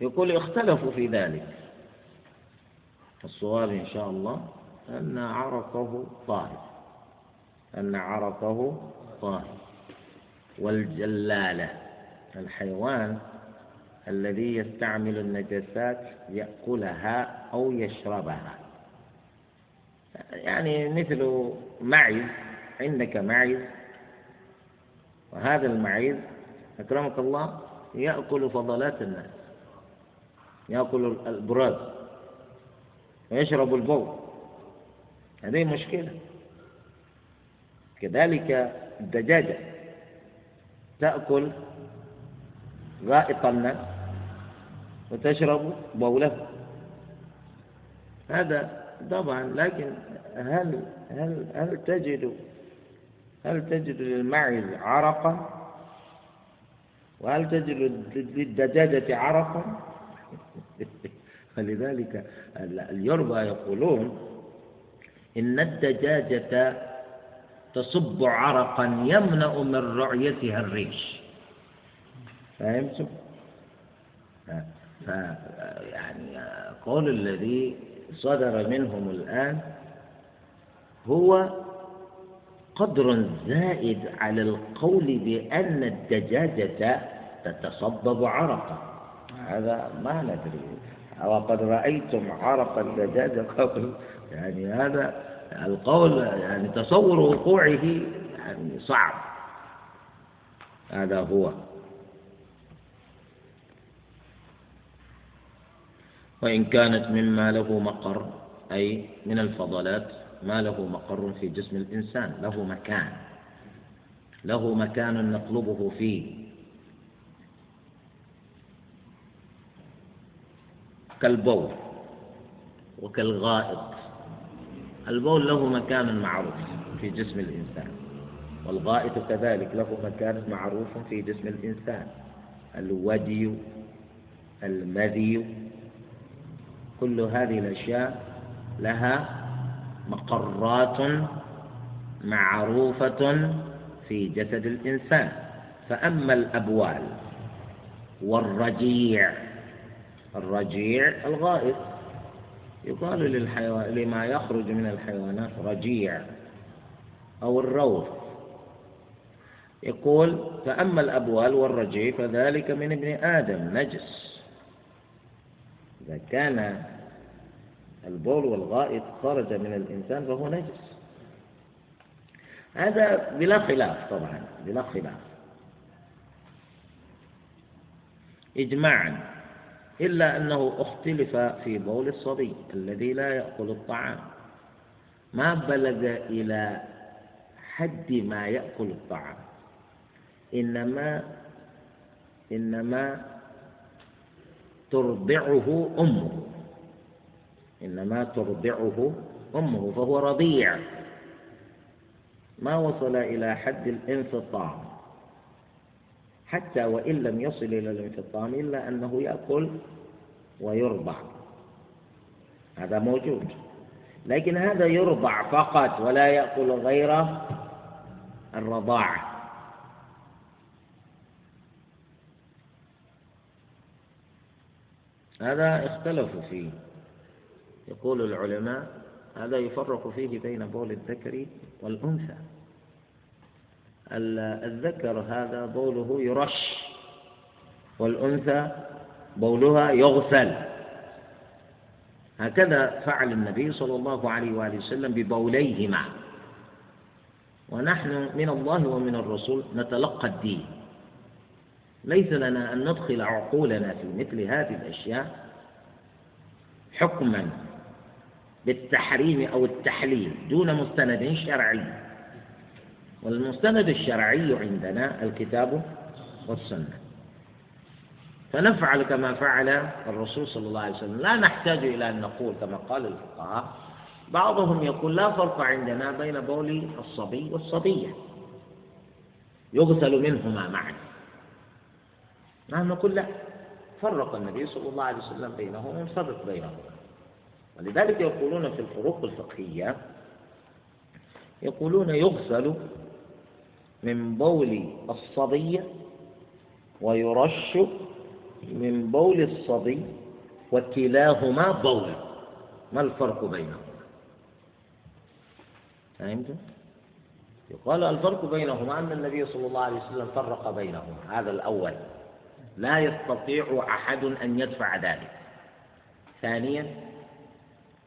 يقول اختلفوا في ذلك. الصواب إن شاء الله أن عرقه طاهر. أن عرقه طاهر. والجلالة. الحيوان الذي يستعمل النجاسات يأكلها أو يشربها. يعني مثل معز عندك معيز وهذا المعيز أكرمك الله يأكل فضلات الناس. يأكل البراز ويشرب البول هذه مشكلة. كذلك الدجاجة. تأكل غائط الناس وتشرب بولة. هذا طبعا لكن هل هل هل تجد هل تجد للمعز عرقا؟ وهل تجد للدجاجة عرقا؟ [LAUGHS] فلذلك اليربى يقولون إن الدجاجة تصب عرقا يمنع من رعيتها الريش. فهمتم؟ ف يعني قول الذي صدر منهم الآن هو قدر زائد على القول بأن الدجاجة تتصبب عرقا. هذا ما ندري. وقد رأيتم عرق الدجاجة قبل؟ يعني هذا القول يعني تصور وقوعه يعني صعب. هذا هو. وإن كانت مما له مقر أي من الفضلات ما له مقر في جسم الإنسان له مكان. له مكان نطلبه فيه. كالبول وكالغائط. البول له مكان معروف في جسم الإنسان والغائط كذلك له مكان معروف في جسم الإنسان. الودي المذي كل هذه الأشياء لها مقرات معروفة في جسد الإنسان. فأما الأبوال والرجيع الرجيع الغائط يقال للحيوان لما يخرج من الحيوانات رجيع أو الروث يقول فأما الأبوال والرجيع فذلك من ابن آدم نجس. إذا كان البول والغائط خرج من الإنسان فهو نجس. هذا بلا خلاف طبعا بلا خلاف. إجماعا. إلا أنه اختلف في بول الصبي الذي لا يأكل الطعام. ما بلغ إلى حد ما يأكل الطعام. إنما إنما ترضعه أمه. إنما ترضعه أمه فهو رضيع. ما وصل إلى حد الانفطام حتى وإن لم يصل إلى الانفطام إلا أنه يأكل ويرضع هذا موجود. لكن هذا يرضع فقط ولا يأكل غير الرضاعة هذا اختلفوا فيه. يقول العلماء هذا يفرق فيه بين بول الذكر والأنثى. الذكر هذا بوله يرش والأنثى بولها يغسل. هكذا فعل النبي صلى الله عليه وآله وسلم ببوليهما. ونحن من الله ومن الرسول نتلقى الدين. ليس لنا أن ندخل عقولنا في مثل هذه الأشياء حكما بالتحريم أو التحليل دون مستند شرعي. والمستند الشرعي عندنا الكتاب والسنة. فنفعل كما فعل الرسول صلى الله عليه وسلم. لا نحتاج إلى أن نقول كما قال الفقهاء بعضهم يقول لا فرق عندنا بين بول الصبي والصبية. يغسل منهما معا. نحن نقول لا. فرق النبي صلى الله عليه وسلم بينهما وفرق بينهما. ولذلك يقولون في الفروق الفقهية يقولون يغسل من بول الصبية ويرش من بول الصبي وكلاهما بول. ما الفرق بينهما؟ فهمت؟ يقال الفرق بينهما أن النبي صلى الله عليه وسلم فرق بينهما. هذا الأول. لا يستطيع أحد أن يدفع ذلك. ثانيا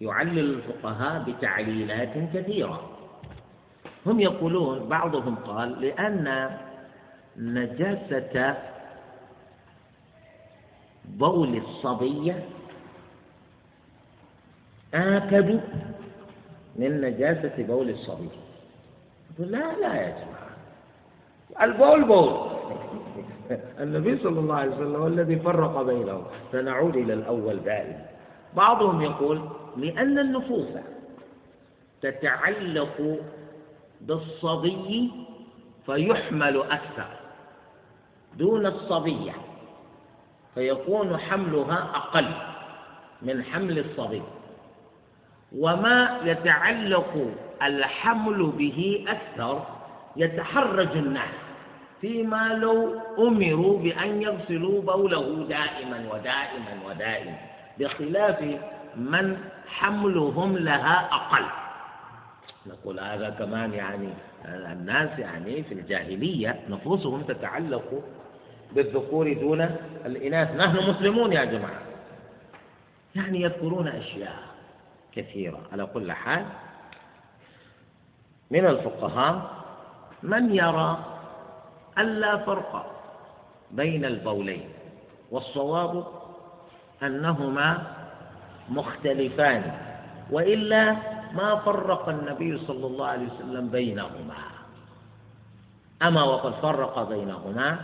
يعلل الفقهاء بتعليلات كثيرة. هم يقولون بعضهم قال لأن نجاسة بول الصبية آكد من نجاسة بول الصبي. لا لا يا جماعة. البول بول. [LAUGHS] النبي صلى الله عليه وسلم هو الذي فرق بينهم. سنعود إلى الأول دائما بعضهم يقول لأن النفوس تتعلق بالصبي فيحمل أكثر. دون الصبية فيكون حملها أقل من حمل الصبي. وما يتعلق الحمل به أكثر يتحرج الناس فيما لو أمروا بأن يغسلوا بوله دائما ودائما ودائما بخلاف من حملهم لها أقل. نقول هذا كمان يعني الناس يعني في الجاهلية نفوسهم تتعلق بالذكور دون الإناث. نحن مسلمون يا جماعة. يعني يذكرون أشياء كثيرة. على كل حال من الفقهاء من يرى ألا فرق بين البولين والصواب أنهما مختلفان وإلا ما فرق النبي صلى الله عليه وسلم بينهما. أما وقد فرق بينهما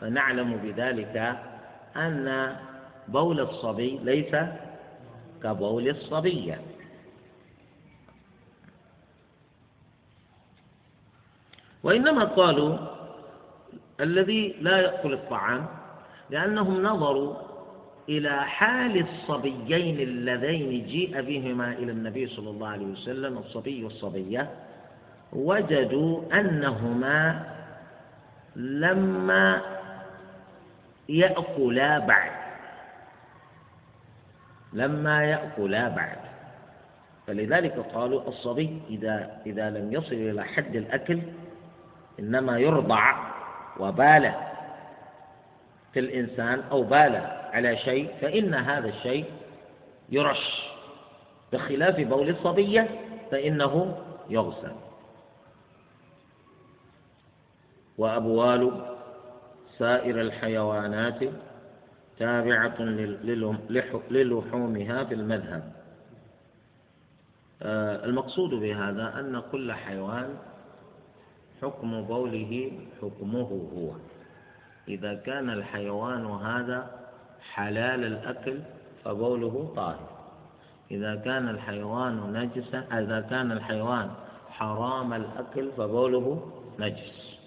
فنعلم بذلك أن بول الصبي ليس كبول الصبية وإنما قالوا الذي لا يأكل الطعام لأنهم نظروا إلى حال الصبيين اللذين جيء بهما إلى النبي صلى الله عليه وسلم الصبي والصبية وجدوا أنهما لما يأكلا بعد. لما يأكلا بعد. فلذلك قالوا الصبي إذا إذا لم يصل إلى حد الأكل إنما يرضع وبال في الإنسان أو بال على شيء فإن هذا الشيء يرش بخلاف بول الصبية فإنه يغسل. وأبوال سائر الحيوانات تابعة للحومها في المذهب. آه، المقصود بهذا أن كل حيوان حكم بوله حكمه هو. إذا كان الحيوان هذا حلال الأكل فبوله طاهر. إذا كان الحيوان نجسا إذا كان الحيوان حرام الأكل فبوله نجس.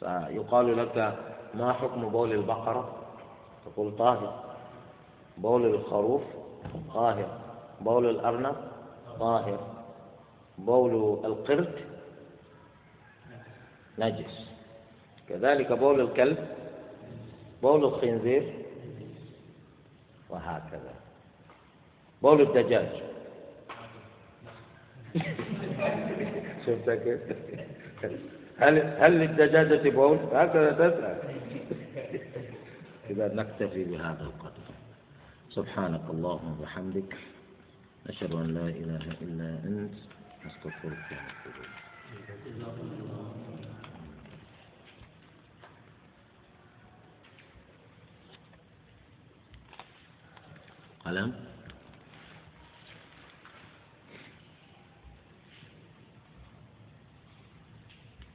فيقال لك ما حكم بول البقرة؟ تقول طاهر. بول الخروف؟ طاهر. بول الأرنب؟ طاهر. بول القرد؟ نجس. كذلك بول الكلب؟ بول الخنزير؟ وهكذا. بول الدجاج. [LAUGHS] شفت كيف؟ هل هل للدجاجة بول؟ هكذا تسأل. إذا نكتفي بهذا القدر. سبحانك اللهم وبحمدك. أشهد أن لا إله إلا أنت. أستغفرك قلم.